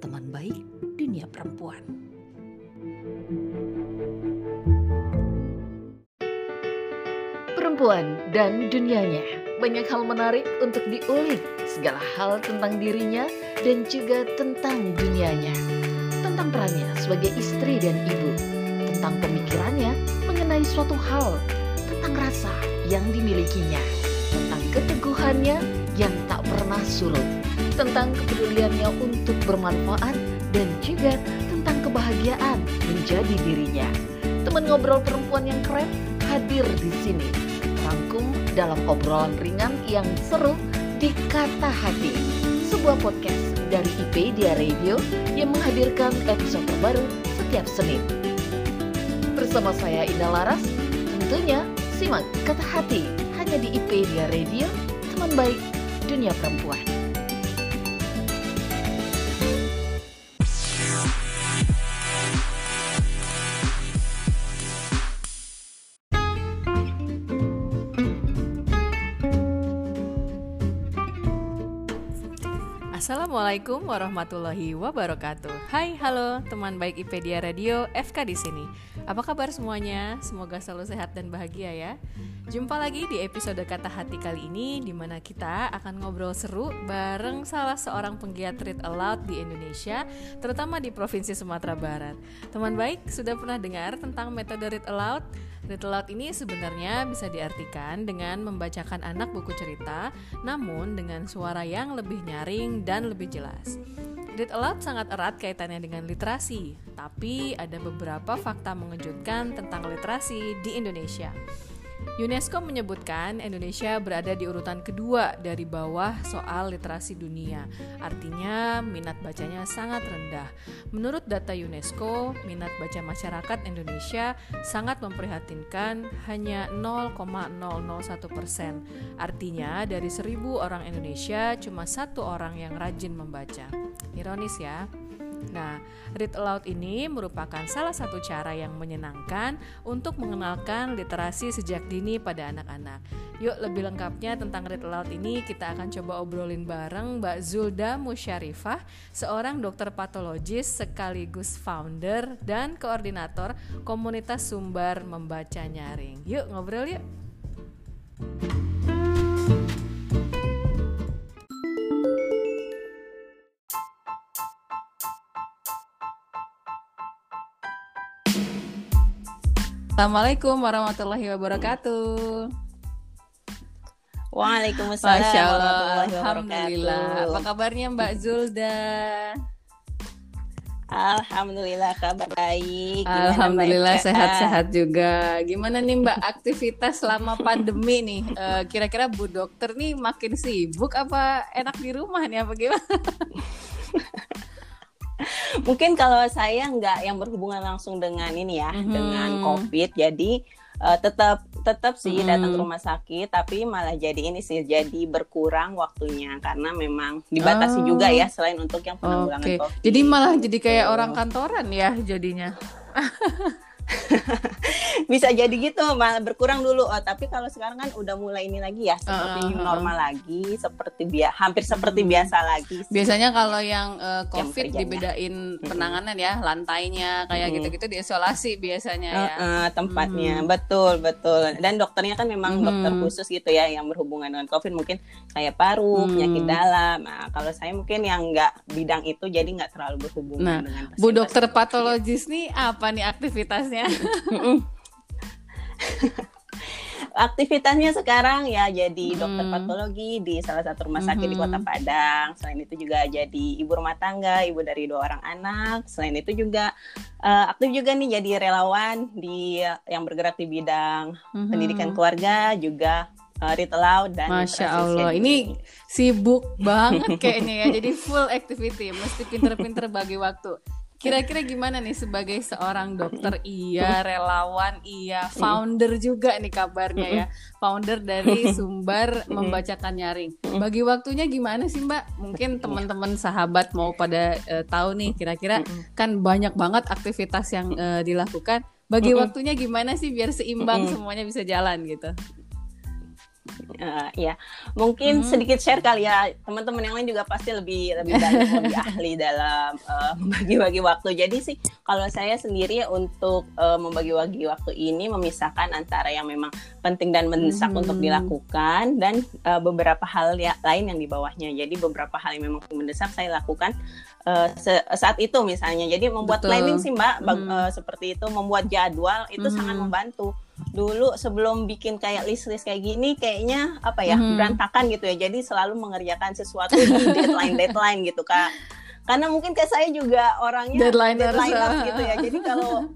teman baik dunia perempuan. Perempuan dan dunianya, banyak hal menarik untuk diulik, segala hal tentang dirinya dan juga tentang dunianya. Tentang perannya sebagai istri dan ibu, tentang pemikirannya mengenai suatu hal, tentang rasa yang dimilikinya, tentang keteguhannya yang tak pernah surut, tentang kepeduliannya untuk bermanfaat dan juga tentang kebahagiaan menjadi dirinya. Teman ngobrol perempuan yang keren hadir di sini, rangkum dalam obrolan ringan yang seru di Kata Hati, sebuah podcast dari IPedia Radio yang menghadirkan episode terbaru setiap Senin. Bersama saya Indah Laras, tentunya simak Kata Hati hanya di IPedia Radio, teman baik dunia perempuan. Assalamualaikum warahmatullahi wabarakatuh. Hai, halo teman baik IPedia Radio FK di sini. Apa kabar semuanya? Semoga selalu sehat dan bahagia ya. Jumpa lagi di episode Kata Hati kali ini di mana kita akan ngobrol seru bareng salah seorang penggiat read aloud di Indonesia, terutama di Provinsi Sumatera Barat. Teman baik, sudah pernah dengar tentang metode read aloud? Read aloud ini sebenarnya bisa diartikan dengan membacakan anak buku cerita, namun dengan suara yang lebih nyaring dan lebih jelas. Read aloud sangat erat kaitannya dengan literasi, tapi ada beberapa fakta mengejutkan tentang literasi di Indonesia. UNESCO menyebutkan Indonesia berada di urutan kedua dari bawah soal literasi dunia. Artinya minat bacanya sangat rendah. Menurut data UNESCO, minat baca masyarakat Indonesia sangat memprihatinkan hanya 0,001 persen. Artinya dari seribu orang Indonesia cuma satu orang yang rajin membaca. Ironis ya. Nah, read aloud ini merupakan salah satu cara yang menyenangkan untuk mengenalkan literasi sejak dini pada anak-anak. Yuk lebih lengkapnya tentang read aloud ini kita akan coba obrolin bareng Mbak Zulda Musyarifah, seorang dokter patologis sekaligus founder dan koordinator komunitas sumber membaca nyaring. Yuk ngobrol yuk. Assalamualaikum warahmatullahi wabarakatuh. Waalaikumsalam Masya Allah, warahmatullahi wabarakatuh. Alhamdulillah. Apa kabarnya Mbak Zulda? Alhamdulillah kabar baik. Gimana, Alhamdulillah sehat-sehat juga. Gimana nih Mbak aktivitas selama pandemi nih? Eh, Kira-kira Bu Dokter nih makin sibuk apa enak di rumah nih apa gimana? Mungkin kalau saya nggak yang berhubungan langsung dengan ini ya, Mhm. dengan COVID. Jadi eh, tetap tetap sih Mhm. datang ke rumah sakit, tapi malah jadi ini sih jadi berkurang waktunya karena memang dibatasi Oh. juga ya selain untuk yang penanggulangan Oke. COVID. Jadi malah jadi kayak Gitu. orang kantoran ya jadinya. bisa jadi gitu malah berkurang dulu oh tapi kalau sekarang kan udah mulai ini lagi ya seperti Uh, uh, uh. normal lagi seperti bia hampir seperti Hmm. biasa lagi sih. Biasanya kalau yang eh, COVID kerjanya. dibedain penanganan ya, lantainya kayak Mhm. gitu-gitu diisolasi biasanya ya. Uh, uh, tempatnya Mhm. betul betul dan dokternya kan memang Mhm. dokter khusus gitu ya yang berhubungan dengan covid mungkin kayak paru Mhm. penyakit dalam nah kalau saya mungkin yang nggak bidang itu jadi nggak terlalu berhubungan Nah, dengan Bu dokter patologis nih apa nih aktivitasnya? Mm-mm. aktivitasnya sekarang ya jadi dokter patologi di salah satu rumah sakit di Mhm. Kota Padang. Selain itu juga jadi ibu rumah tangga, ibu dari dua orang anak. Selain itu juga eh, aktif juga nih jadi relawan di yang bergerak di bidang Mhm. pendidikan keluarga juga uh, read aloud dan Masya Allah, ini sibuk banget kayaknya ya. Jadi full activity, mesti pinter-pinter bagi waktu. Kira-kira gimana nih sebagai seorang dokter? Iya, relawan iya, founder juga nih kabarnya ya. Founder dari sumber membacakan nyaring. Bagi waktunya gimana sih Mbak? Mungkin teman-teman sahabat mau pada uh, tahu nih kira-kira kan banyak banget aktivitas yang uh, dilakukan. Bagi waktunya gimana sih biar seimbang semuanya bisa jalan gitu? Uh, ya, mungkin hmm. sedikit share kali ya teman-teman yang lain juga pasti lebih lebih banyak lebih ahli dalam uh, membagi-bagi waktu. Jadi sih kalau saya sendiri untuk uh, membagi-bagi waktu ini memisahkan antara yang memang penting dan mendesak hmm. untuk dilakukan dan uh, beberapa hal ya, lain yang di bawahnya. Jadi beberapa hal yang memang mendesak saya lakukan uh, saat itu misalnya. Jadi membuat Betul. planning sih Mbak hmm. uh, seperti itu, membuat jadwal itu hmm. sangat membantu dulu sebelum bikin kayak list-list kayak gini kayaknya apa ya hmm. berantakan gitu ya jadi selalu mengerjakan sesuatu di deadline deadline gitu kak karena mungkin kayak saya juga orangnya deadline gitu ya jadi kalau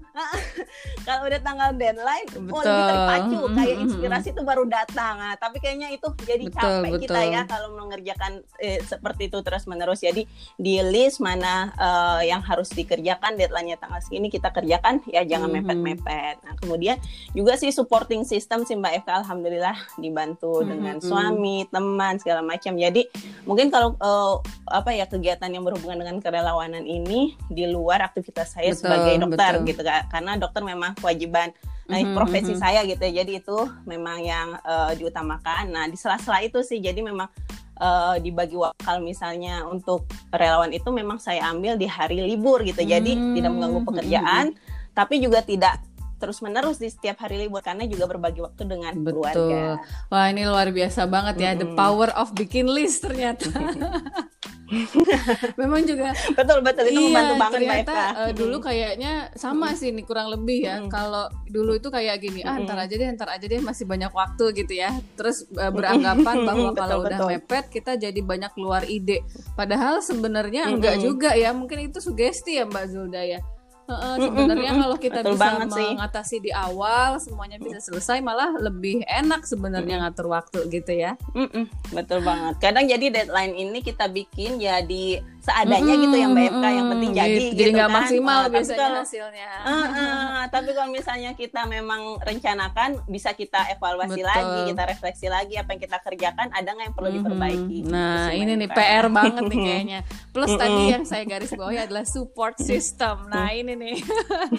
kalau udah tanggal deadline betul. oh lebih terpacu kayak inspirasi itu baru datang nah, tapi kayaknya itu jadi betul, capek betul. kita ya kalau mengerjakan eh, seperti itu terus menerus jadi di list mana uh, yang harus dikerjakan deadline-nya tanggal segini kita kerjakan ya jangan mm-hmm. mepet-mepet nah kemudian juga sih supporting system sih Mbak Eka alhamdulillah dibantu mm-hmm. dengan suami teman segala macam jadi mungkin kalau uh, apa ya kegiatan yang berhubungan dengan kerelawanan ini di luar aktivitas saya betul, sebagai dokter betul. gitu kak karena dokter memang kewajiban nah mm -hmm, profesi mm -hmm. saya gitu ya jadi itu memang yang uh, diutamakan nah di sela-sela itu sih jadi memang uh, dibagi waktu kalau misalnya untuk relawan itu memang saya ambil di hari libur gitu jadi mm -hmm. tidak mengganggu pekerjaan mm -hmm. tapi juga tidak terus menerus di setiap hari libur karena juga berbagi waktu dengan Betul. keluarga. Wah ini luar biasa banget ya mm -hmm. the power of bikin list ternyata. Memang juga betul betul itu iya, membantu banget ternyata uh, dulu kayaknya sama sih nih kurang lebih ya. Kalau dulu itu kayak gini, ah ntar aja deh, ntar aja deh masih banyak waktu gitu ya. Terus uh, beranggapan bahwa kalau udah mepet kita jadi banyak keluar ide. Padahal sebenarnya enggak juga ya. Mungkin itu sugesti ya Mbak Zulda ya Uh, sebenarnya kalau kita Betul bisa mengatasi di awal semuanya bisa selesai malah lebih enak sebenarnya ngatur waktu gitu ya. Betul banget. Kadang jadi deadline ini kita bikin ya di seadanya hmm, gitu yang BFK yang penting jadi gitu, jadi nggak kan. maksimal uh, biasanya. kalau, hasilnya. Uh, uh, tapi kalau misalnya kita memang rencanakan bisa kita evaluasi Betul. lagi kita refleksi lagi apa yang kita kerjakan ada nggak yang perlu hmm, diperbaiki? Nah gitu ini nih PR banget nih kayaknya. Plus tadi yang saya garis bawahi adalah support system. Nah ini nih.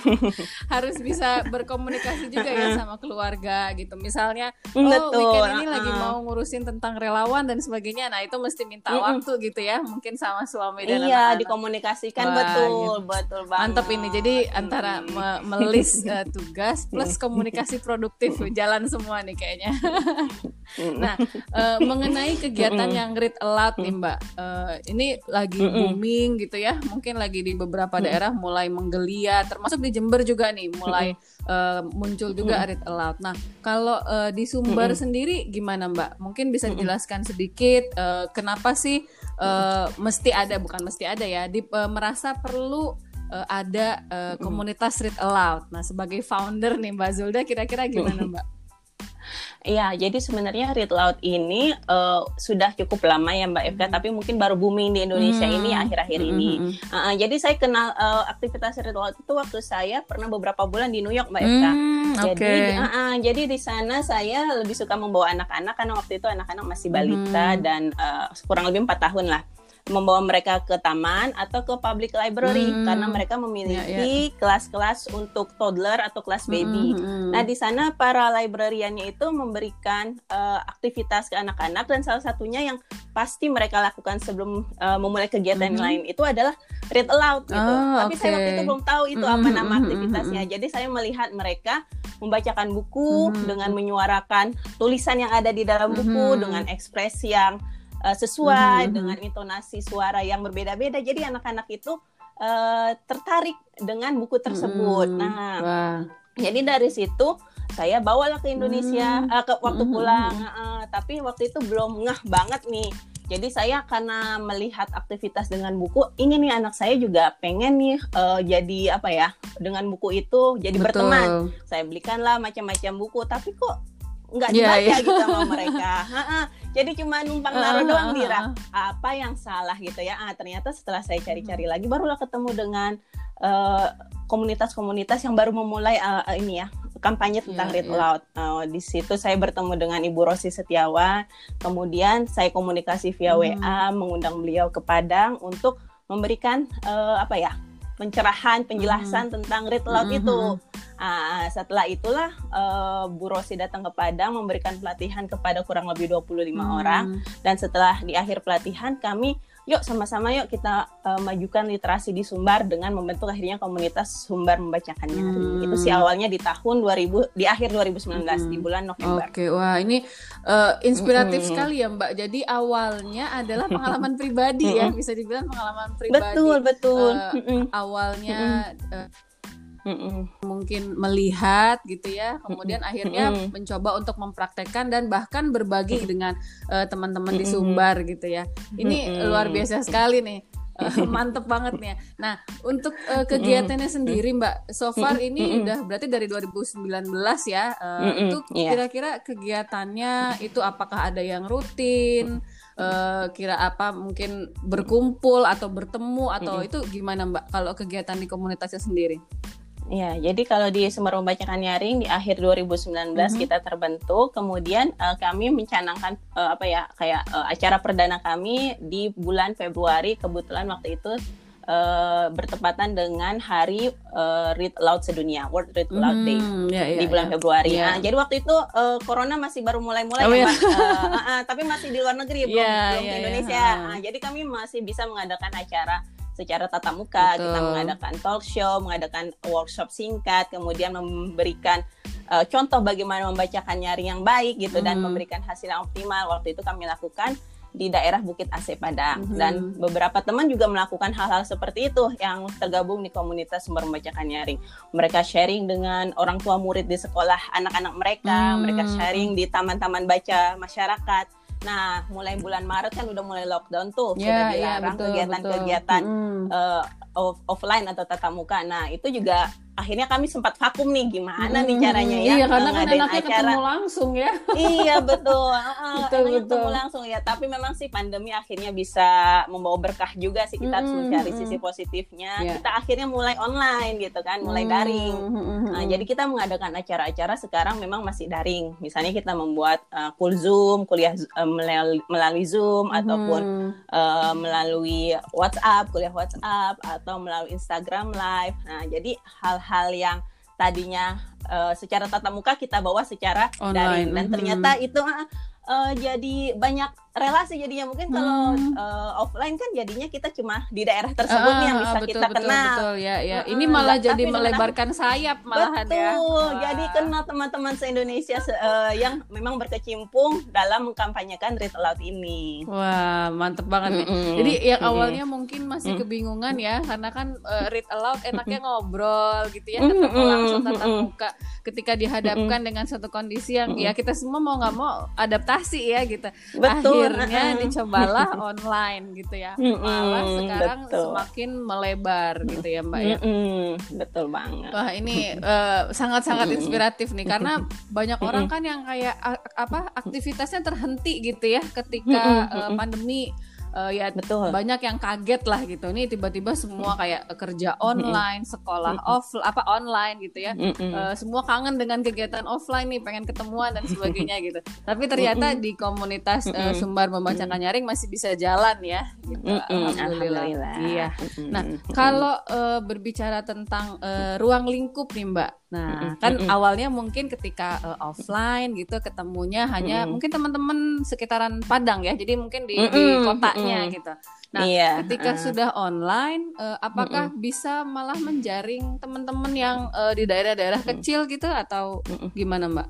Harus bisa berkomunikasi juga ya sama keluarga gitu. Misalnya oh Betul. weekend ini lagi mau ngurusin tentang relawan dan sebagainya. Nah itu mesti minta waktu gitu ya. Mungkin sama suami suami dan iya anak-anak. dikomunikasikan Wah, betul gitu. betul banget mantap ini jadi antara me melis uh, tugas plus komunikasi produktif jalan semua nih kayaknya. Nah uh, mengenai kegiatan yang read aloud nih mbak. Uh, ini lagi booming gitu ya. Mungkin lagi di beberapa daerah mulai menggeliat termasuk di Jember juga nih mulai uh, muncul juga read aloud. Nah kalau uh, di Sumber sendiri gimana mbak? Mungkin bisa dijelaskan sedikit uh, kenapa sih uh, mesti ada bukan mesti ada ya di, uh, merasa perlu uh, ada uh, komunitas read aloud. Nah sebagai founder nih Mbak Zulda kira-kira gimana Mbak? Iya, jadi sebenarnya Read Loud ini uh, sudah cukup lama ya Mbak Eka, hmm. tapi mungkin baru booming di Indonesia hmm. ini akhir-akhir hmm. ini. Uh, jadi saya kenal uh, aktivitas Read Loud itu waktu saya pernah beberapa bulan di New York Mbak Eka. Hmm, jadi, okay. uh, uh, jadi di sana saya lebih suka membawa anak-anak karena waktu itu anak-anak masih balita hmm. dan uh, kurang lebih empat tahun lah membawa mereka ke taman atau ke public library hmm. karena mereka memiliki kelas-kelas ya, ya. untuk toddler atau kelas baby. Hmm, hmm. Nah, di sana para librariannya itu memberikan uh, aktivitas ke anak-anak dan salah satunya yang pasti mereka lakukan sebelum uh, memulai kegiatan hmm. lain itu adalah read aloud gitu. Oh, Tapi okay. saya waktu itu belum tahu itu hmm, apa nama hmm, hmm, aktivitasnya. Jadi saya melihat mereka membacakan buku hmm. dengan menyuarakan tulisan yang ada di dalam buku hmm. dengan ekspresi yang uh, sesuai mm-hmm. dengan intonasi suara yang berbeda-beda. Jadi anak-anak itu uh, tertarik dengan buku tersebut. Mm-hmm. Nah, Wah. jadi dari situ saya bawalah ke Indonesia mm-hmm. uh, ke waktu mm-hmm. pulang. Uh, tapi waktu itu belum ngeh banget nih. Jadi saya karena melihat aktivitas dengan buku, ini nih anak saya juga pengen nih uh, jadi apa ya dengan buku itu jadi Betul. berteman. Saya belikanlah macam-macam buku, tapi kok nggak Iya, dibaca iya. gitu sama mereka. Ha-ha. Jadi cuma numpang naruh doang di rak. Apa yang salah gitu ya? Ah ternyata setelah saya cari-cari Hmm. lagi barulah ketemu dengan eh, komunitas-komunitas yang baru memulai eh, ini ya kampanye tentang Iya, Read iya. Aloud. Eh, di situ saya bertemu dengan Ibu Rosi Setiawan. Kemudian saya komunikasi via Hmm. WA, mengundang beliau ke Padang untuk memberikan eh, apa ya pencerahan, penjelasan tentang Read Aloud Mhm, itu. Ah, setelah itulah eh, Bu Rosi datang ke Padang memberikan pelatihan kepada kurang lebih 25 Hmm. orang dan setelah di akhir pelatihan kami yuk sama-sama yuk kita eh, majukan literasi di Sumbar dengan membentuk akhirnya komunitas Sumbar membacakan nyari. Hmm. Itu sih awalnya di tahun 2000 di akhir 2019 di Hmm. bulan November. Oke, wah ini eh, inspiratif Mm-mm. sekali ya Mbak. Jadi awalnya adalah pengalaman pribadi ya, Mm-mm. bisa dibilang pengalaman pribadi. Betul, betul. Mm-mm. Awalnya eh, Mm-mm. mungkin melihat gitu ya, kemudian akhirnya Mm-mm. mencoba untuk mempraktekkan dan bahkan berbagi dengan eh, teman-teman di Mm-mm. Sumbar gitu ya. Ini Mm-mm. luar biasa sekali nih. Eh, mantep banget nih. Nah, untuk eh, kegiatannya sendiri Mbak, so far ini Mm-mm. udah berarti dari 2019 ya. Mm-mm, itu iya. kira-kira kegiatannya itu apakah ada yang rutin? Eh, kira apa mungkin berkumpul atau bertemu atau Mm-mm. itu gimana Mbak kalau kegiatan di komunitasnya sendiri? Ya, jadi kalau di Sumber Membacakan Nyaring di akhir 2019 Mhm. kita terbentuk, kemudian eh, kami mencanangkan eh, apa ya kayak eh, acara perdana kami di bulan Februari kebetulan waktu itu eh, bertepatan dengan hari eh, Read Aloud sedunia, World Read Aloud Day Hmm, ya, ya, di bulan ya. Februari. Iya. Nah, jadi waktu itu eh, corona masih baru mulai-mulai Oh, ya, iya. Mbak. Eh, ah, ah, tapi masih di luar negeri belum Iya, belum iya, ke iya. Indonesia. Ah. Nah, jadi kami masih bisa mengadakan acara secara tatap muka, kita Betul. mengadakan talk show, mengadakan workshop singkat, kemudian memberikan eh, contoh bagaimana membacakan nyaring yang baik gitu dan Hmm. memberikan hasil yang optimal. Waktu itu kami lakukan di daerah Bukit Aceh Padang Mhm. dan beberapa teman juga melakukan hal-hal seperti itu yang tergabung di komunitas sumber membacakan nyaring. Mereka sharing dengan orang tua murid di sekolah anak-anak mereka, Hmm. mereka sharing di taman-taman baca masyarakat. Nah, mulai bulan Maret kan udah mulai lockdown tuh, Ya, sudah ya, dilarang betul, kegiatan-kegiatan betul. Mm. eh, off- offline atau tatap muka. Nah, itu juga akhirnya kami sempat vakum nih gimana nih Mm, caranya ya Iya, karena kan ngadain enaknya acara. ketemu langsung ya. iya betul, Heeh, Betul, enaknya betul. ketemu langsung ya. Tapi memang sih pandemi akhirnya bisa membawa berkah juga sih kita harus Mm-mm, mencari mm-mm. sisi positifnya. Iya. Kita akhirnya mulai online gitu kan, mulai Hmm, daring. mm, mm, Nah, mm. jadi kita mengadakan acara-acara sekarang memang masih daring. Misalnya kita membuat uh, cool Zoom, kuliah uh, melalui, melalui Zoom ataupun Mhm. uh, melalui WhatsApp, kuliah WhatsApp atau melalui Instagram Live. Nah, jadi hal-hal yang tadinya uh, secara tatap muka kita bawa secara Online, daring. Dan ternyata itu uh, uh, jadi banyak relasi jadinya mungkin kalau Hmm. uh, offline kan jadinya kita cuma di daerah tersebut nih yang Ah, bisa betul, kita betul, kenal. Betul, ya, ya. Mm-mm, Ini malah jadi tapi dengan melebarkan sayap malahan Betul. ya. Wah. Jadi kenal teman-teman se-Indonesia se- eh, yang memang berkecimpung dalam mengkampanyekan Read Aloud ini. Wah, mantep banget nih. Mm-mm. Jadi yang Mm-mm. awalnya mungkin masih Mm. kebingungan ya, karena kan eh, read aloud enaknya ngobrol gitu ya, ketemu langsung tatap muka. Ketika dihadapkan dengan satu kondisi yang ya kita semua mau nggak mau adaptasi ya gitu. Betul. Akhirnya uh-uh. dicobalah online gitu ya. Mm-mm, Malah sekarang betul. semakin melebar gitu ya Mbak ya. Mm-mm, betul banget. Wah ini eh, sangat-sangat Mm-mm. inspiratif nih karena banyak orang kan yang kayak apa aktivitasnya terhenti gitu ya ketika mm-mm. pandemi Eh, ya Betul. banyak yang kaget lah gitu ini tiba-tiba semua kayak eh, kerja online sekolah off apa online gitu ya. Eh, semua kangen dengan kegiatan offline nih pengen ketemuan dan sebagainya gitu tapi ternyata di komunitas eh, Mm-mm. sumbar membacakan nyaring masih bisa jalan ya gitu. Alhamdulillah. Alhamdulillah. iya. Nah, Kalau eh, berbicara tentang eh, ruang lingkup nih Mbak, nah kan awalnya mungkin ketika eh, offline gitu ketemunya hanya Mm-mm. mungkin teman-teman sekitaran Padang ya, jadi mungkin di, di Mm-mm, kotanya mm-mm. gitu. Nah, iya. ketika uh, sudah online, eh, apakah bisa malah menjaring teman-teman yang eh, di daerah-daerah kecil gitu atau Mm-mm. gimana Mbak?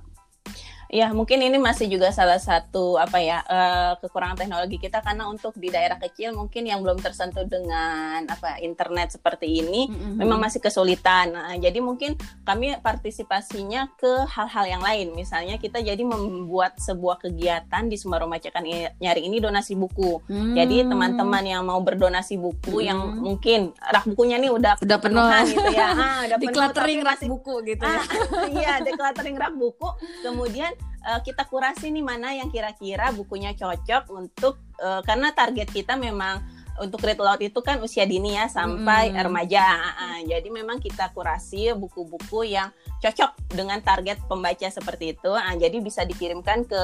Ya mungkin ini masih juga salah satu apa ya eh, kekurangan teknologi kita karena untuk di daerah kecil mungkin yang belum tersentuh dengan apa internet seperti ini Mm-mm. memang masih kesulitan. Nah, jadi mungkin kami partisipasinya ke hal-hal yang lain. Misalnya kita jadi membuat sebuah kegiatan di Sumber Macakan Nyari ini donasi buku. Hmm. Jadi teman-teman yang mau berdonasi buku Hmm. yang mungkin rak bukunya nih udah Udah penuh. gitu ya. Ah, udah penuh, tapi rak buku gitu ya. Ah, iya, decluttering rak buku. Kemudian uh, kita kurasi nih mana yang kira-kira bukunya cocok untuk uh, karena target kita memang untuk read aloud itu kan usia dini ya sampai hmm. remaja. Uh, jadi memang kita kurasi buku-buku yang cocok dengan target pembaca seperti itu. Uh, jadi bisa dikirimkan ke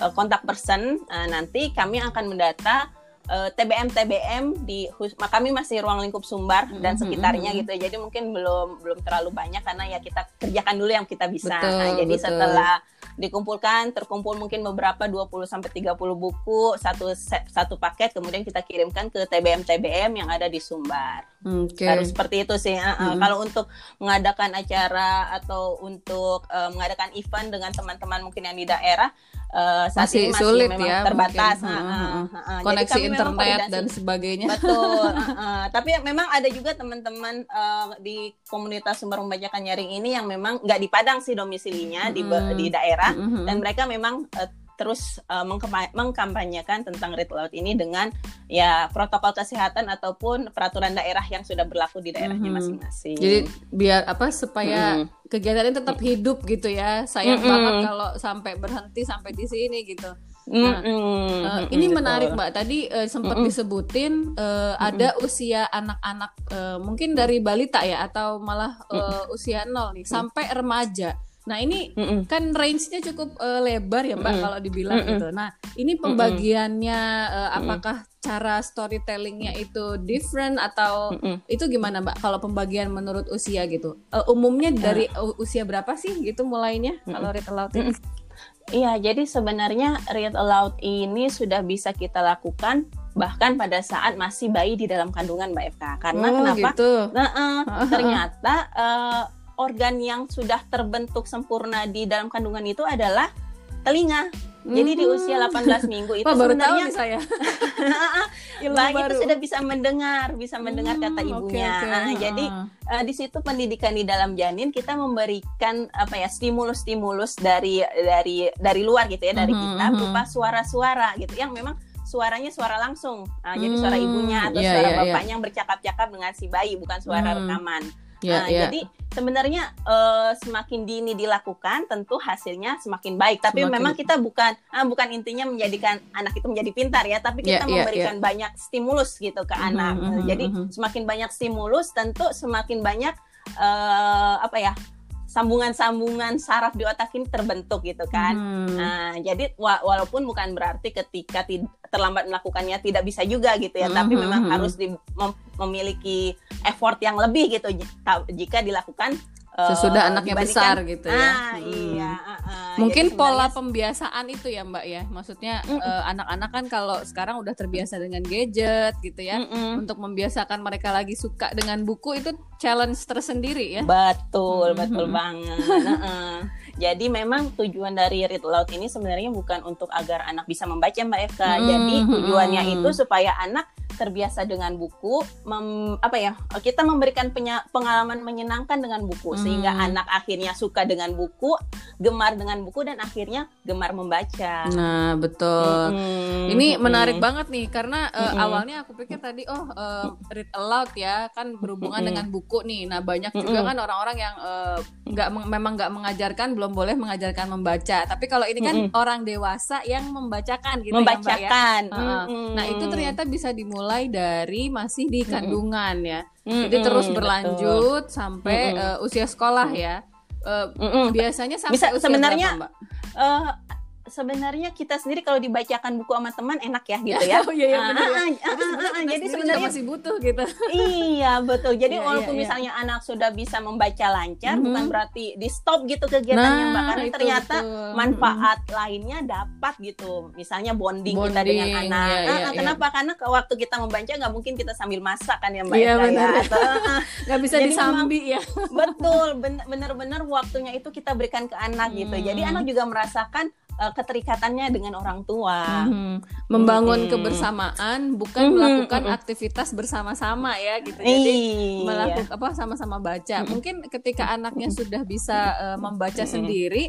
uh, kontak person. Uh, nanti kami akan mendata TBM TBM di kami masih ruang lingkup Sumbar dan sekitarnya gitu. Jadi mungkin belum belum terlalu banyak karena ya kita kerjakan dulu yang kita bisa. Betul, nah, jadi betul. setelah dikumpulkan terkumpul mungkin beberapa 20 sampai 30 buku satu set, satu paket kemudian kita kirimkan ke TBM TBM yang ada di Sumbar. Okay. Harus seperti itu sih. Uh, -hmm. Kalau untuk mengadakan acara atau untuk uh, mengadakan event dengan teman-teman mungkin yang di daerah uh, saat masih, ini masih sulit memang ya, terbatas. Uh, uh, uh, uh, Koneksi internet dan sebagainya. Betul. uh, uh, tapi memang ada juga teman-teman uh, di komunitas sumber membacakan nyaring ini yang memang nggak di Padang sih domisilinya hmm. di di daerah hmm. dan mereka memang uh, terus uh, mengkampanyekan tentang read aloud ini dengan ya protokol kesehatan ataupun peraturan daerah yang sudah berlaku di daerahnya mm-hmm. masing-masing. Jadi biar apa supaya mm-hmm. kegiatan ini tetap hidup gitu ya. Sayang mm-hmm. banget kalau sampai berhenti sampai di sini gitu. Nah, mm-hmm. uh, ini Betul. menarik Mbak. Tadi uh, sempat mm-hmm. disebutin uh, ada usia anak-anak uh, mungkin dari balita ya atau malah uh, usia nol nih sampai remaja. Nah ini mm -mm. kan range-nya cukup uh, lebar ya mbak mm -mm. kalau dibilang mm -mm. gitu. Nah ini pembagiannya uh, apakah cara storytellingnya itu different atau mm -mm. itu gimana mbak? Kalau pembagian menurut usia gitu, uh, umumnya dari uh. usia berapa sih gitu mulainya mm -mm. kalau read aloud ini? Iya, jadi sebenarnya read aloud ini sudah bisa kita lakukan bahkan pada saat masih bayi di dalam kandungan Mbak Eka. Karena oh, kenapa? Gitu. Nah, uh, ternyata uh, organ yang sudah terbentuk sempurna di dalam kandungan itu adalah telinga. Jadi di usia 18 hmm. minggu itu oh, sebenarnya saya. bayi itu sudah bisa mendengar, bisa mendengar hmm, kata ibunya. Okay, okay. Nah, jadi uh, di situ pendidikan di dalam janin kita memberikan apa ya stimulus-stimulus dari dari dari luar gitu ya dari hmm, kita hmm. berupa suara-suara gitu yang memang suaranya suara langsung. Nah, hmm, jadi suara ibunya atau yeah, suara yeah, iya. bapaknya yeah. yang bercakap-cakap dengan si bayi bukan suara hmm. rekaman. Yeah, nah, yeah. Jadi sebenarnya uh, semakin dini dilakukan, tentu hasilnya semakin baik. Tapi semakin... memang kita bukan uh, bukan intinya menjadikan anak itu menjadi pintar ya, tapi kita yeah, yeah, memberikan yeah. banyak stimulus gitu ke mm-hmm, anak. Mm-hmm, jadi mm-hmm. semakin banyak stimulus, tentu semakin banyak uh, apa ya sambungan-sambungan saraf di otak ini terbentuk gitu kan. Hmm. Nah, jadi wa walaupun bukan berarti ketika terlambat melakukannya tidak bisa juga gitu ya, hmm. tapi memang hmm. harus di mem memiliki effort yang lebih gitu jika dilakukan sesudah uh, anaknya besar gitu ya. Ah, hmm. iya. Uh, uh, Mungkin pola pembiasaan itu ya Mbak ya. Maksudnya mm uh, anak-anak kan kalau sekarang udah terbiasa dengan gadget gitu ya. Mm -mm. Untuk membiasakan mereka lagi suka dengan buku itu challenge tersendiri ya. Betul, mm -hmm. betul banget. uh, Jadi memang tujuan dari read aloud ini sebenarnya bukan untuk agar anak bisa membaca Mbak. Mm -hmm. Jadi tujuannya itu supaya anak terbiasa dengan buku, mem, apa ya? Kita memberikan penya, pengalaman menyenangkan dengan buku hmm. sehingga anak akhirnya suka dengan buku, gemar dengan buku dan akhirnya gemar membaca. Nah, betul. Hmm. Ini menarik hmm. banget nih karena uh, hmm. awalnya aku pikir tadi oh uh, read aloud ya kan berhubungan hmm. dengan buku nih. Nah, banyak juga kan orang-orang yang uh, nggak memang nggak mengajarkan belum boleh mengajarkan membaca. Tapi kalau ini kan orang dewasa yang membacakan gitu membacakan. ya, Mbak ya. Uh, Nah, itu ternyata bisa dimulai dari masih di kandungan mm -mm. ya. Mm -mm, Jadi terus berlanjut betul. sampai mm -mm. Uh, usia sekolah ya. Uh, mm -mm. Biasanya sampai Bisa, usia sebenarnya berapa, Mbak? Uh, sebenarnya kita sendiri kalau dibacakan buku sama teman enak ya gitu ya. oh iya iya benar. Ah, ah, ah, ah, jadi sebenarnya masih butuh gitu. iya, betul. Jadi iya, walaupun iya, misalnya iya. anak sudah bisa membaca lancar mm -hmm. bukan berarti di stop gitu kegiatannya nah, bahkan ternyata betul. manfaat mm -hmm. lainnya dapat gitu. Misalnya bonding, bonding kita dengan anak. Iya, iya, kenapa? Iya. Karena waktu kita membaca nggak mungkin kita sambil masak kan ya Mbak iya, benar. ya. Nggak bisa disambi ya. betul, benar-benar waktunya itu kita berikan ke anak gitu. Jadi anak juga merasakan uh, keterikatannya dengan orang tua. Mm-hmm. Membangun mm-hmm. kebersamaan bukan mm-hmm. melakukan aktivitas bersama-sama ya gitu. Jadi iya. melakukan apa sama-sama baca. Mm-hmm. Mungkin ketika anaknya sudah bisa uh, membaca mm-hmm. sendiri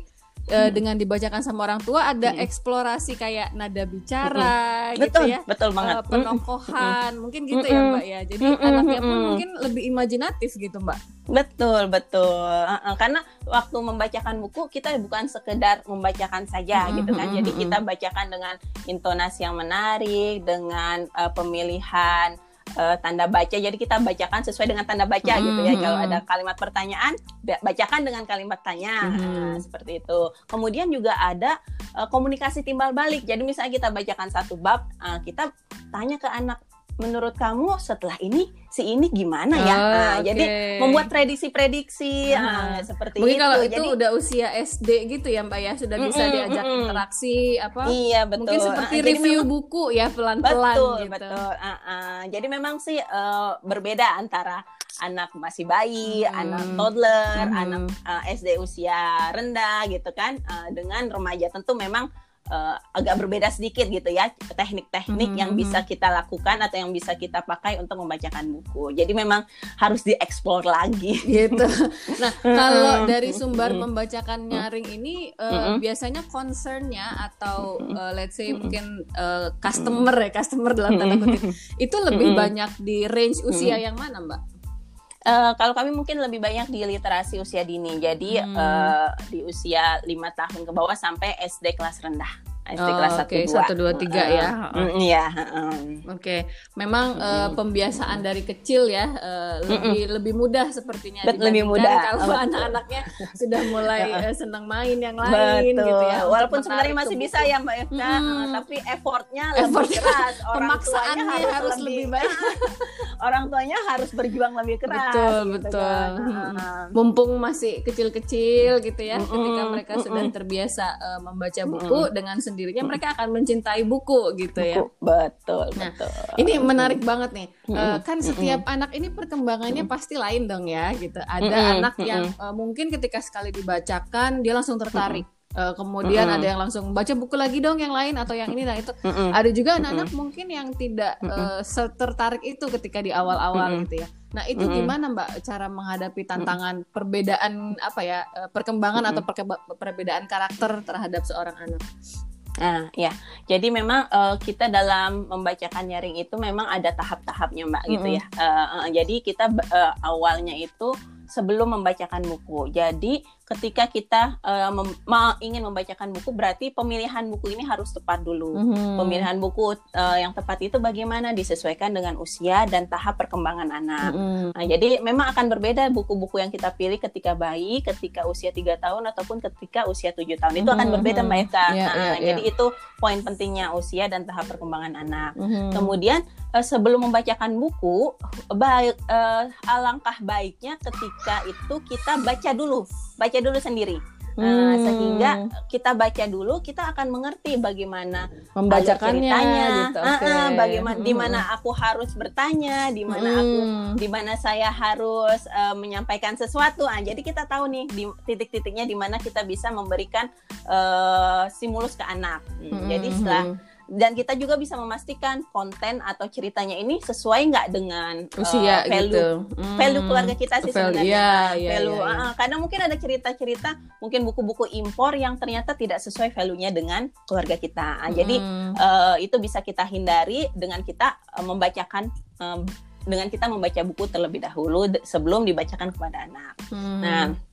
uh, dengan dibacakan sama orang tua ada hmm. eksplorasi kayak nada bicara hmm. gitu betul, ya betul banget uh, penokohan hmm. mungkin gitu hmm. ya mbak ya jadi hmm. anaknya pun mungkin lebih imajinatif gitu mbak betul betul uh, uh, karena waktu membacakan buku kita bukan sekedar membacakan saja hmm. gitu kan jadi kita bacakan dengan intonasi yang menarik dengan uh, pemilihan uh, tanda baca. Jadi kita bacakan sesuai dengan tanda baca mm -hmm. gitu ya. Kalau ada kalimat pertanyaan, bacakan dengan kalimat tanya. Mm -hmm. nah, seperti itu. Kemudian juga ada uh, komunikasi timbal balik. Jadi misalnya kita bacakan satu bab, uh, kita tanya ke anak menurut kamu setelah ini si ini gimana ya? Oh, nah, okay. Jadi membuat prediksi-prediksi nah, nah, seperti Mungkin itu. kalau itu jadi, udah usia SD gitu ya Mbak ya, sudah bisa mm, diajak mm, interaksi apa? Iya betul. Mungkin seperti uh, review memang, buku ya pelan-pelan betul, gitu. Betul uh, uh. Jadi memang sih uh, berbeda antara anak masih bayi, hmm. anak toddler, hmm. anak uh, SD usia rendah gitu kan, uh, dengan remaja tentu memang uh, agak berbeda sedikit gitu ya teknik-teknik mm-hmm. yang bisa kita lakukan atau yang bisa kita pakai untuk membacakan buku. Jadi memang harus dieksplor lagi gitu. Nah kalau dari sumber membacakan nyaring ini uh, mm-hmm. biasanya concernnya atau uh, let's say mungkin uh, customer ya customer dalam tanda kutip itu lebih banyak di range usia yang mana mbak? Uh, kalau kami mungkin lebih banyak di literasi usia dini, jadi hmm. uh, di usia lima tahun ke bawah sampai SD kelas rendah. SD oh, kelas Oke, satu dua tiga ya. Iya. Oke, memang uh, pembiasaan dari kecil ya uh, lebih mm lebih mudah sepertinya. Bet, lebih mudah. Kalau anak-anaknya sudah mulai uh, senang main yang lain Betul. gitu ya. Walaupun sebenarnya masih bisa ya Mbak Eka, hmm. uh, tapi effortnya Effort lebih keras. Orang Pemaksaannya harus, harus lebih, lebih baik. orang tuanya harus berjuang lebih keras. Betul, gitu betul. Kan. Uh, Mumpung masih kecil-kecil gitu ya, mm ketika mereka mm sudah terbiasa uh, membaca buku mm dengan sendiri sendirinya mereka akan mencintai buku gitu ya. buku. ya. Betul, nah, betul. Ini menarik banget nih. Uh, kan setiap anak ini perkembangannya pasti lain dong ya gitu. Ada anak yang uh, mungkin ketika sekali dibacakan dia langsung tertarik. Uh, kemudian mm -hmm. ada yang langsung baca buku lagi dong yang lain atau yang ini nah itu mm -hmm. ada juga anak-anak mm -hmm. mungkin yang tidak uh, tertarik itu ketika di awal-awal mm -hmm. gitu ya nah itu mm -hmm. gimana mbak cara menghadapi tantangan mm -hmm. perbedaan apa ya perkembangan mm -hmm. atau perbedaan karakter terhadap seorang anak Nah, ya. Jadi memang uh, kita dalam membacakan nyaring itu memang ada tahap-tahapnya, Mbak, mm -hmm. gitu ya. Uh, uh, jadi kita uh, awalnya itu sebelum membacakan buku. Jadi ketika kita uh, mem ingin membacakan buku berarti pemilihan buku ini harus tepat dulu. Mm-hmm. Pemilihan buku uh, yang tepat itu bagaimana disesuaikan dengan usia dan tahap perkembangan anak. Mm-hmm. Nah, jadi memang akan berbeda buku-buku yang kita pilih ketika bayi, ketika usia tiga tahun ataupun ketika usia tujuh tahun. Itu akan mm-hmm. berbeda Mbak Eka. Yeah, nah, yeah, jadi yeah. itu poin pentingnya usia dan tahap perkembangan anak. Mm-hmm. Kemudian uh, sebelum membacakan buku, baik uh, alangkah baiknya ketika itu kita baca dulu baca dulu sendiri. Nah, hmm. sehingga kita baca dulu, kita akan mengerti bagaimana membacakannya, ceritanya, gitu, okay. uh, uh, bagaimana hmm. di mana aku harus bertanya, di mana hmm. aku, di mana saya harus uh, menyampaikan sesuatu. Ah, jadi kita tahu nih di titik-titiknya di mana kita bisa memberikan uh, stimulus ke anak. Hmm. Jadi setelah hmm dan kita juga bisa memastikan konten atau ceritanya ini sesuai nggak dengan usia uh, value gitu. hmm. value keluarga kita sih sebenarnya ya, ya, value ya, ya. Uh, karena mungkin ada cerita-cerita mungkin buku-buku impor yang ternyata tidak sesuai value-nya dengan keluarga kita uh, jadi uh, itu bisa kita hindari dengan kita uh, membacakan um, dengan kita membaca buku terlebih dahulu sebelum dibacakan kepada anak hmm. nah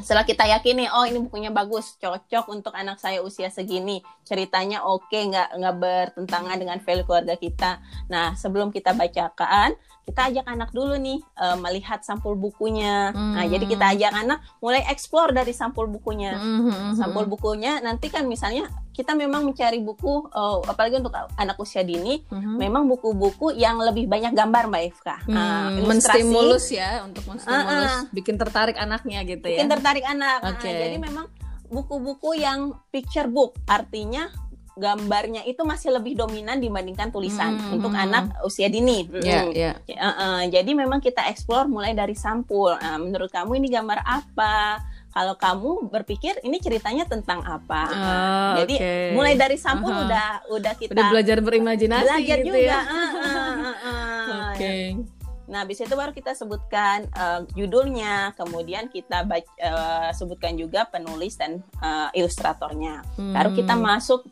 setelah kita yakin nih, oh ini bukunya bagus, cocok untuk anak saya usia segini, ceritanya oke, okay, nggak nggak bertentangan dengan value keluarga kita. Nah sebelum kita bacakan, kita ajak anak dulu nih uh, melihat sampul bukunya. Hmm. Nah, jadi kita ajak anak mulai explore dari sampul bukunya. Hmm. hmm, hmm sampul hmm. bukunya nanti kan misalnya kita memang mencari buku uh, apalagi untuk anak usia dini, hmm. memang buku-buku yang lebih banyak gambar Mbak Ifka. Hmm. Uh, menstimulus ya untuk menstimulus uh, uh, bikin tertarik anaknya gitu ya. Bikin tertarik anak. Okay. Uh, jadi memang buku-buku yang picture book artinya gambarnya itu masih lebih dominan dibandingkan tulisan hmm, untuk hmm. anak usia dini. Yeah, yeah. Uh, uh, jadi memang kita explore mulai dari sampul. Uh, menurut kamu ini gambar apa? Kalau kamu berpikir ini ceritanya tentang apa? Oh, jadi okay. mulai dari sampul uh -huh. udah udah kita udah belajar berimajinasi belajar gitu juga. ya. Uh, uh, uh, uh. Oke. Okay. Nah, habis itu baru kita sebutkan uh, judulnya, kemudian kita baca, uh, sebutkan juga penulis dan uh, ilustratornya. Hmm. Baru kita masuk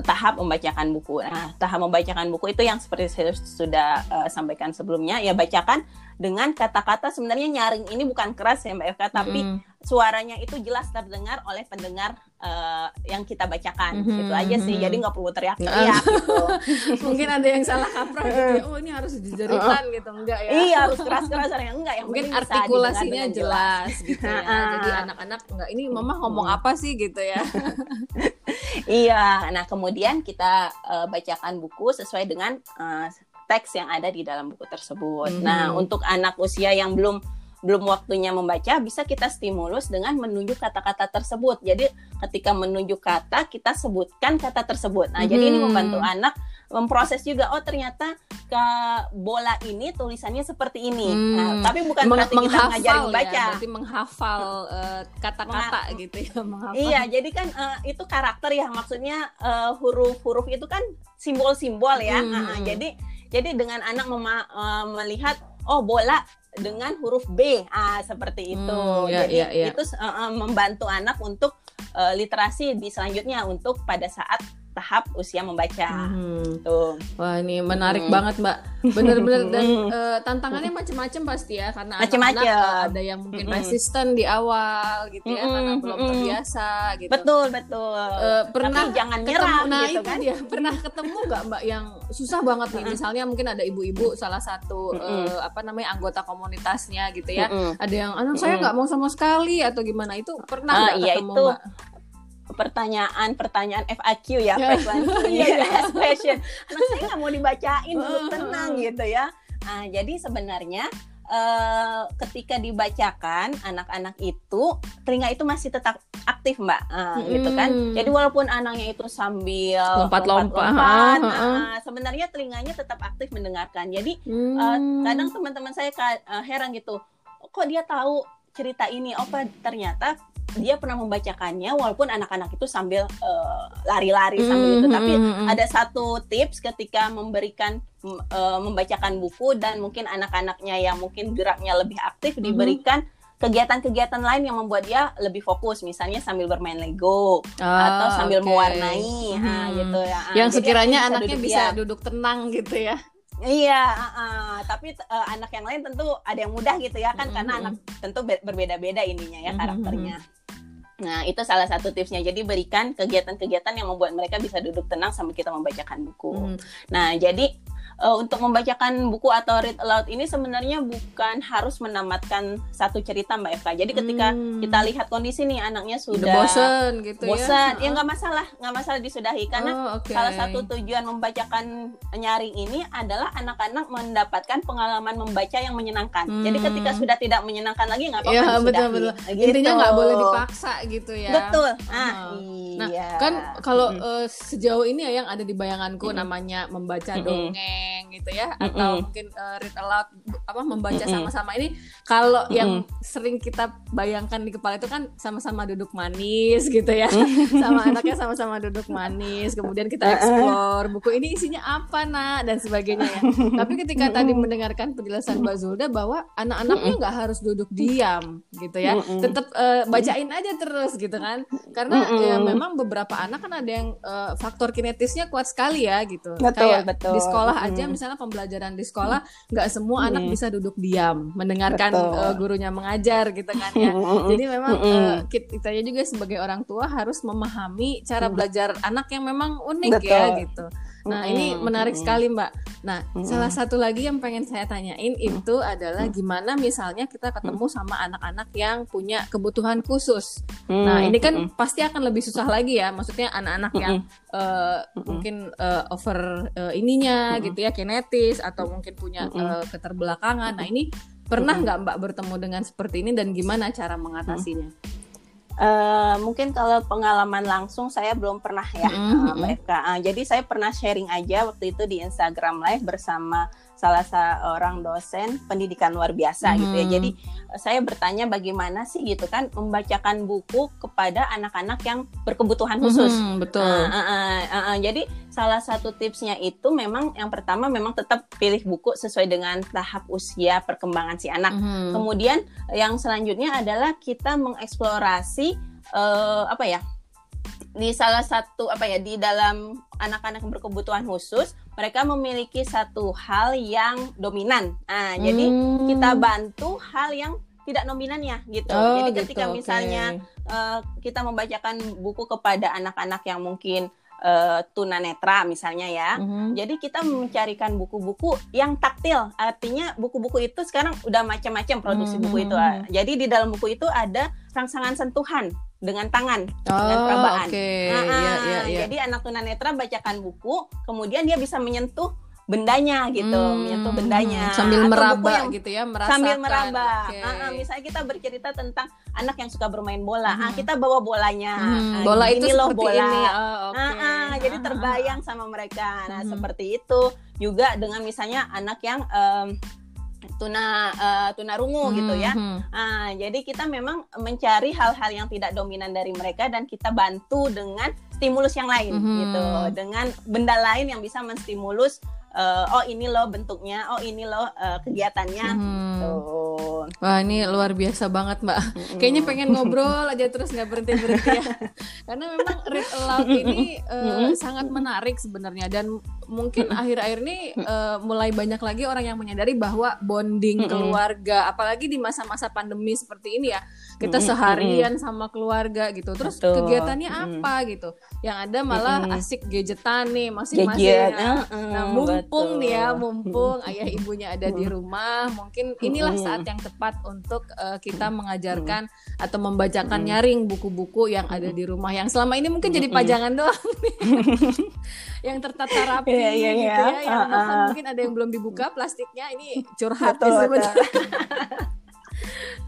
tahap membacakan buku. Nah, tahap membacakan buku itu yang seperti saya sudah uh, sampaikan sebelumnya, ya bacakan dengan kata-kata sebenarnya nyaring ini bukan keras ya Mbak Eka, tapi mm. suaranya itu jelas terdengar oleh pendengar uh, yang kita bacakan. Mm-hmm. Gitu aja sih. Jadi nggak perlu teriak-teriak gitu. Mungkin ada yang salah kaprah gitu ya. Oh, ini harus dijeritan gitu. Enggak ya. Iya, harus keras-keras yang enggak yang Mungkin artikulasinya jelas, jelas gitu ya. Jadi anak-anak enggak ini mama ngomong mm. apa sih gitu ya. iya. Nah, kemudian kita uh, bacakan buku sesuai dengan uh, teks yang ada di dalam buku tersebut. Mm -hmm. Nah, untuk anak usia yang belum belum waktunya membaca, bisa kita stimulus dengan menunjuk kata-kata tersebut. Jadi, ketika menunjuk kata, kita sebutkan kata tersebut. Nah, mm -hmm. jadi ini mm-hmm. membantu anak memproses juga. Oh, ternyata ke bola ini tulisannya seperti ini. Hmm. Nah, tapi bukan Meng berarti kita ngajarin ya, baca. berarti menghafal uh, kata-kata uh, gitu ya. Menghafal. Iya, jadi kan uh, itu karakter ya. Maksudnya huruf-huruf uh, itu kan simbol-simbol ya. Hmm. Uh, jadi jadi dengan anak uh, melihat oh bola dengan huruf B, ah seperti itu. Hmm, ya, Jadi ya, ya. itu uh, membantu anak untuk uh, literasi di selanjutnya untuk pada saat tahap usia membaca. Hmm. Tuh. Wah ini menarik hmm. banget mbak. Bener-bener dan uh, tantangannya macam-macam pasti ya karena anak-anak uh, ada yang mungkin hmm. resisten di awal gitu ya hmm. karena belum terbiasa gitu. Betul betul. Uh, pernah Tapi jangan nyerah ketemu, nah, gitu kan? Dia. Pernah ketemu nggak mbak yang susah banget nih misalnya mungkin ada ibu-ibu salah satu uh, apa namanya anggota komunitasnya gitu ya. Ada yang anak saya nggak mau sama sekali atau gimana itu pernah nggak uh, iya, ketemu itu, mbak? Pertanyaan-pertanyaan FAQ ya, yeah. yeah, yeah. question. Anak saya nggak mau dibacain dulu tenang gitu ya. Nah, jadi sebenarnya uh, ketika dibacakan anak-anak itu telinga itu masih tetap aktif mbak, uh, hmm. gitu kan. Jadi walaupun anaknya itu sambil lompat-lompat, uh, sebenarnya telinganya tetap aktif mendengarkan. Jadi hmm. uh, kadang teman-teman saya uh, heran gitu, kok dia tahu cerita ini? Oh, ternyata dia pernah membacakannya walaupun anak-anak itu sambil uh, lari-lari sambil mm, itu tapi mm, ada satu tips ketika memberikan uh, membacakan buku dan mungkin anak-anaknya yang mungkin geraknya lebih aktif mm, diberikan kegiatan-kegiatan lain yang membuat dia lebih fokus. Misalnya sambil bermain Lego oh, atau sambil okay. mewarnai. Hmm. nah, gitu ya. Yang Jadi sekiranya anaknya duduk bisa duduk tenang gitu ya Iya, uh, uh, tapi uh, anak yang lain tentu ada yang mudah gitu ya kan mm -hmm. karena anak tentu berbeda-beda ininya ya karakternya. Mm -hmm. Nah, itu salah satu tipsnya. Jadi berikan kegiatan-kegiatan yang membuat mereka bisa duduk tenang sambil kita membacakan buku. Hmm. Nah, jadi uh, untuk membacakan buku atau read aloud ini sebenarnya bukan harus menamatkan satu cerita Mbak Eva. Jadi ketika hmm. kita lihat kondisi nih anaknya sudah bosan gitu bosan, ya. ya nggak masalah, nggak masalah disudahi karena oh, okay. salah satu tujuan membacakan nyaring ini adalah anak-anak mendapatkan pengalaman membaca yang menyenangkan. Hmm. Jadi ketika sudah tidak menyenangkan lagi nggak apa-apa ya, betul, betul. Gitu. Intinya nggak boleh dipaksa gitu ya. Betul. Nah, nah iya. kan kalau hmm. uh, sejauh ini ya yang ada di bayanganku hmm. namanya membaca hmm. dongeng dongeng gitu ya mm -mm. atau mungkin uh, read aloud apa membaca sama-sama. Mm -mm. ini kalau mm -mm. yang sering kita bayangkan di kepala itu kan sama-sama duduk manis gitu ya. Sama anaknya sama-sama duduk manis kemudian kita explore buku ini isinya apa nak? dan sebagainya ya. Tapi ketika tadi mendengarkan penjelasan Mbak Zulda bahwa anak-anaknya nggak harus duduk diam gitu ya. Tetap uh, bacain aja terus gitu kan. Karena ya memang beberapa anak kan ada yang uh, faktor kinetisnya kuat sekali ya gitu. Betul, kayak betul. di sekolah aja misalnya pembelajaran di sekolah nggak semua hmm. anak bisa duduk diam mendengarkan uh, gurunya mengajar gitu kan ya. Jadi memang uh, kita juga sebagai orang tua harus memahami cara belajar anak yang memang unik ya, Betul. ya gitu. Nah, mm-hmm. ini menarik mm-hmm. sekali, Mbak. Nah, mm-hmm. salah satu lagi yang pengen saya tanyain itu adalah gimana misalnya kita ketemu sama anak-anak yang punya kebutuhan khusus. Mm-hmm. Nah, ini kan mm-hmm. pasti akan lebih susah lagi ya. Maksudnya anak-anak yang uh, mm-hmm. mungkin uh, over uh, ininya mm-hmm. gitu ya, kinetis atau mungkin punya uh, keterbelakangan. Nah, ini pernah nggak Mbak bertemu dengan seperti ini dan gimana cara mengatasinya? Uh, mungkin kalau pengalaman langsung saya belum pernah ya mm -hmm. Mbak Eka. Uh, jadi saya pernah sharing aja waktu itu di Instagram Live bersama salah seorang dosen pendidikan luar biasa gitu ya. Hmm. Jadi eh, saya bertanya bagaimana sih gitu kan membacakan buku kepada anak-anak yang berkebutuhan khusus. Mhm, betul. Ah, ah, ah, ah, ah. Jadi salah satu tipsnya itu memang yang pertama memang tetap pilih buku sesuai dengan tahap usia perkembangan si anak. Mhm. Kemudian yang selanjutnya adalah kita mengeksplorasi eh, apa ya di salah satu apa ya di dalam anak-anak berkebutuhan khusus mereka memiliki satu hal yang dominan. Nah, jadi Hmm. kita bantu hal yang tidak nominannya gitu. Oh, jadi ketika gitu, misalnya eh, kita membacakan buku kepada anak-anak yang mungkin eh, tunanetra misalnya ya. Mhm. Jadi kita mencarikan buku-buku yang taktil. Artinya buku-buku itu sekarang udah macam-macam produksi Hmm, buku itu. hmm, Jadi di dalam buku itu ada rangsangan sentuhan dengan tangan, dengan Oh, perabaan. oke. Ah, Iya, iya, iya. Jadi anak tunanetra bacakan buku, kemudian dia bisa menyentuh bendanya gitu, Hmm, menyentuh bendanya. sambil Atau meraba yang gitu ya, merasakan. sambil meraba. Oke. Ah, ah, misalnya kita bercerita tentang anak yang suka bermain bola, ah Mhm. kita bawa bolanya. Hmm, Ah, bola itu ini loh bola. ini. Oh, oke. Ah, ah, jadi Ah, terbayang sama mereka. Nah, Mhm. seperti itu juga dengan misalnya anak yang em, tuna eh, tunarungu gitu ya. Ah, jadi kita memang mencari hal-hal yang tidak dominan dari mereka dan kita bantu dengan stimulus yang lain Mhm. gitu, dengan benda lain yang bisa menstimulus eh, oh ini loh bentuknya, oh ini loh eh, kegiatannya. Mhm. Tuh. Wah ini luar biasa banget mbak. Mm-mm. Kayaknya pengen ngobrol aja terus nggak berhenti berhenti ya. Karena memang read aloud ini eh, Mm-mm. sangat menarik sebenarnya dan mungkin akhir-akhir ini eh, mulai banyak lagi orang yang menyadari bahwa bonding keluarga, apalagi di masa-masa pandemi seperti ini ya, kita Mm-mm, seharian sama keluarga gitu. Terus Betul. kegiatannya Mm-mm. apa gitu? Yang ada malah asik gadgetan nih masing-masing. Ya. Nah, mumpung nih ya, betul. mumpung ayah ibunya ada di rumah, mungkin inilah saat yang tepat untuk uh, kita mengajarkan atau membacakan nyaring buku-buku yang ada di rumah yang selama ini mungkin jadi pajangan doang nih. yang tertata rapi Iya, iya, gitu iya. ya, yang bahkan ah. mungkin ada yang belum dibuka plastiknya ini curhat Betul, betul. sebenarnya.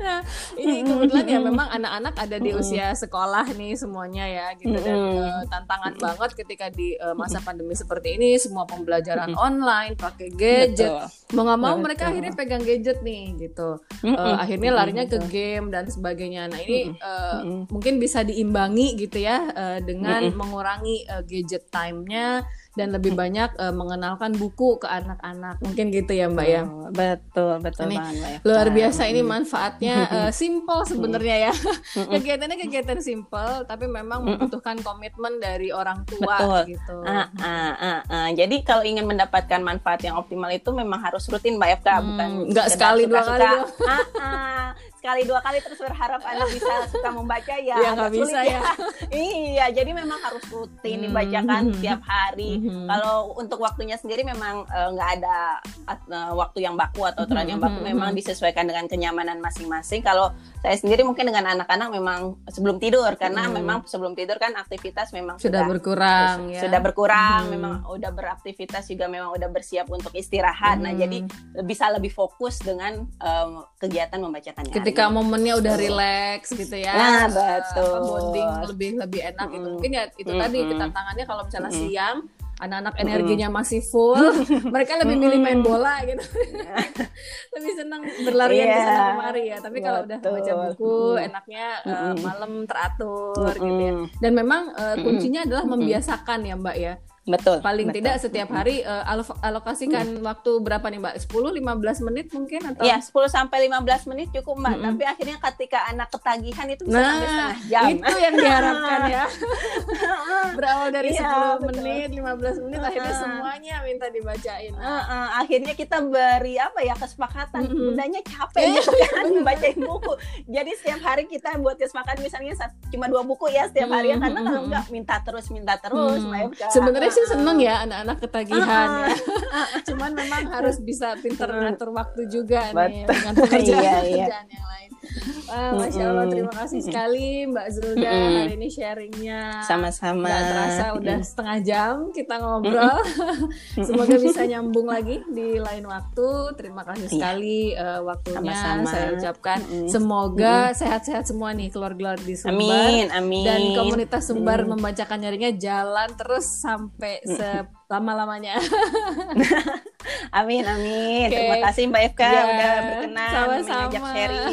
Nah, ini kebetulan ya memang anak-anak ada di usia sekolah nih semuanya ya gitu. Dan eh, tantangan banget ketika di eh, masa pandemi seperti ini semua pembelajaran online pakai gadget. Betul. mau nggak mau Betul. mereka akhirnya pegang gadget nih gitu. Eh, akhirnya larinya ke game dan sebagainya. Nah ini Mm-mm. mungkin bisa diimbangi gitu ya eh, dengan mengurangi eh, gadget time-nya dan lebih banyak eh, mengenalkan buku ke anak-anak mungkin gitu ya mbak ya Oh, betul betul Ini banget Mbak Eva. luar biasa ini manfaatnya eh, simple sebenarnya ya kegiatannya kegiatan simple tapi memang membutuhkan komitmen dari orang tua Betul. gitu Ah, ah, ah, ah. Jadi kalau ingin mendapatkan manfaat yang optimal itu memang harus rutin Mbak Eva, Hmm, bukan nggak sekali, dua kali. Ah, ah. Sekali dua kali terus berharap anak bisa suka membaca ya. Ya, agak bisa sulit ya. iya, jadi memang harus rutin Hmm. dibacakan setiap hari. Mhm. Kalau untuk waktunya sendiri memang eh, nggak ada eh, waktu yang baku atau aturan yang baku, memang disesuaikan dengan kenyamanan masing-masing. Kalau saya sendiri mungkin dengan anak-anak memang sebelum tidur karena Hmm. memang sebelum tidur kan aktivitas memang sudah berkurang ya sudah berkurang, memang udah beraktivitas juga memang udah bersiap untuk istirahat. Nah, jadi bisa lebih fokus dengan em, kegiatan membacakan. Ketika momennya udah relax gitu ya Nah, eh, betul. apa, bonding lebih lebih enak gitu. Mungkin ya itu Mm-mm. tadi ketantangannya kalau misalnya Mm-mm. siang anak-anak energinya masih full mereka lebih milih main bola gitu. Lebih senang berlarian ke Iya, sana kemari ya. Tapi kalau udah baca buku Mm. enaknya Mm-mm. malam teratur gitu ya. Dan memang Mm-mm. kuncinya adalah membiasakan ya mbak ya Betul. paling betul. tidak setiap hari alo- alokasikan waktu berapa nih mbak 10 15 menit mungkin atau Ya, 10 sampai 15 menit cukup, Mbak. Mm-mm. Tapi akhirnya ketika anak ketagihan itu bisa sampai Nah, setengah jam. itu yang diharapkan ya. Berawal dari Iya, 10 betul. menit, 15 menit, akhirnya Ah. semuanya minta dibacain. Eh, eh, akhirnya kita beri apa ya kesepakatan Mm-mm. bundanya capek gitu kan bacain buku jadi setiap hari kita buat kesepakatan misalnya cuma dua buku ya setiap hari ya karena kalau enggak minta terus minta terus Hmm. Sebenarnya sih seneng ya anak-anak ketagihan Ah, ya. Cuman memang harus bisa pinter ngatur waktu juga nih Betul. dengan pekerjaan-pekerjaan Iya, iya. yang lain. Wah, Masya Allah, terima kasih sekali Mbak Zulda Mm-mm. hari ini sharingnya. sama-sama Nggak terasa udah setengah jam kita ngobrol. Semoga bisa nyambung lagi di lain waktu. Terima kasih Iya. sekali eh, waktunya Sama-sama. saya ucapkan. Mm-mm. Semoga sehat-sehat semua nih keluar-keluar di Sumbar. amin amin Dan komunitas Sumbar Mm. membacakan nyaringnya jalan terus sampai se lama-lamanya. amin amin. Oke. Terima kasih Mbak Eka Ya, udah berkenan sama-sama. mengajak sharing.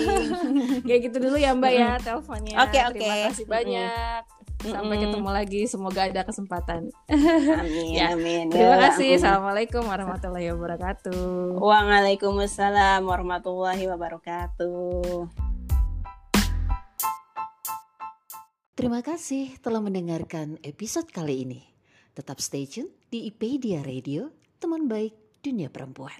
Kayak gitu dulu ya Mbak ya teleponnya. Oke, oke. Terima kasih banyak. Sampai Mm-mm. ketemu lagi. Semoga ada kesempatan. Amin Ya, amin. Terima Ya, kasih. mm. Assalamualaikum warahmatullahi wabarakatuh. Waalaikumsalam warahmatullahi wabarakatuh. Terima kasih telah mendengarkan episode kali ini. Tetap stay tune di IPedia Radio, teman baik dunia perempuan.